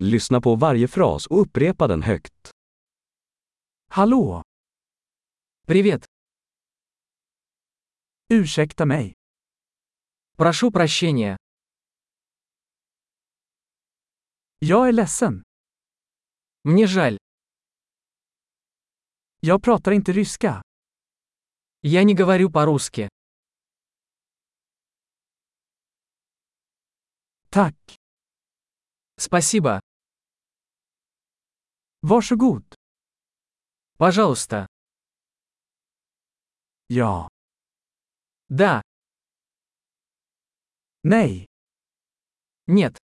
Lyssna på varje fras och upprepa den högt. Hallå! Привет. Ursäkta mig. Прошу прощения. Jag är ledsen. Мне жаль. Jag pratar inte ryska. Я не говорю по-русски. Tack. Спасибо. Varsågod. Пожалуйста. Ja. Да. Nej. Нет.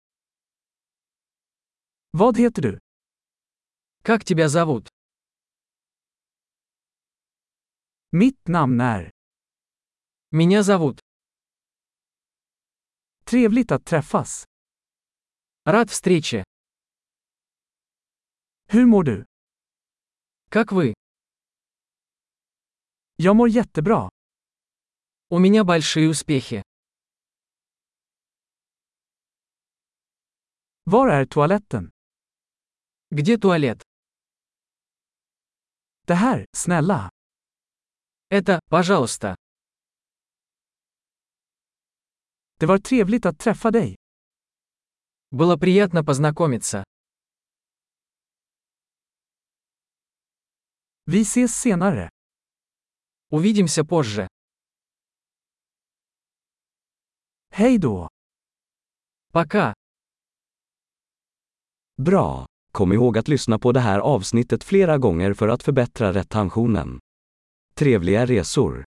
Vad heter du? Как тебя зовут? Mitt namn är. Меня зовут. Trevligt att träffas. Рад встрече. Hur mår du? Как вы? Jag mår jättebra. У меня большие успехи. Var är toaletten? Где туалет? Det här, snälla. Это, пожалуйста. Det var trevligt att träffa dig. Было приятно познакомиться. Vi ses senare. Увидимся позже. Hej då. Пока. Bra! Kom ihåg att lyssna på det här avsnittet flera gånger för att förbättra retentionen. Trevliga resor!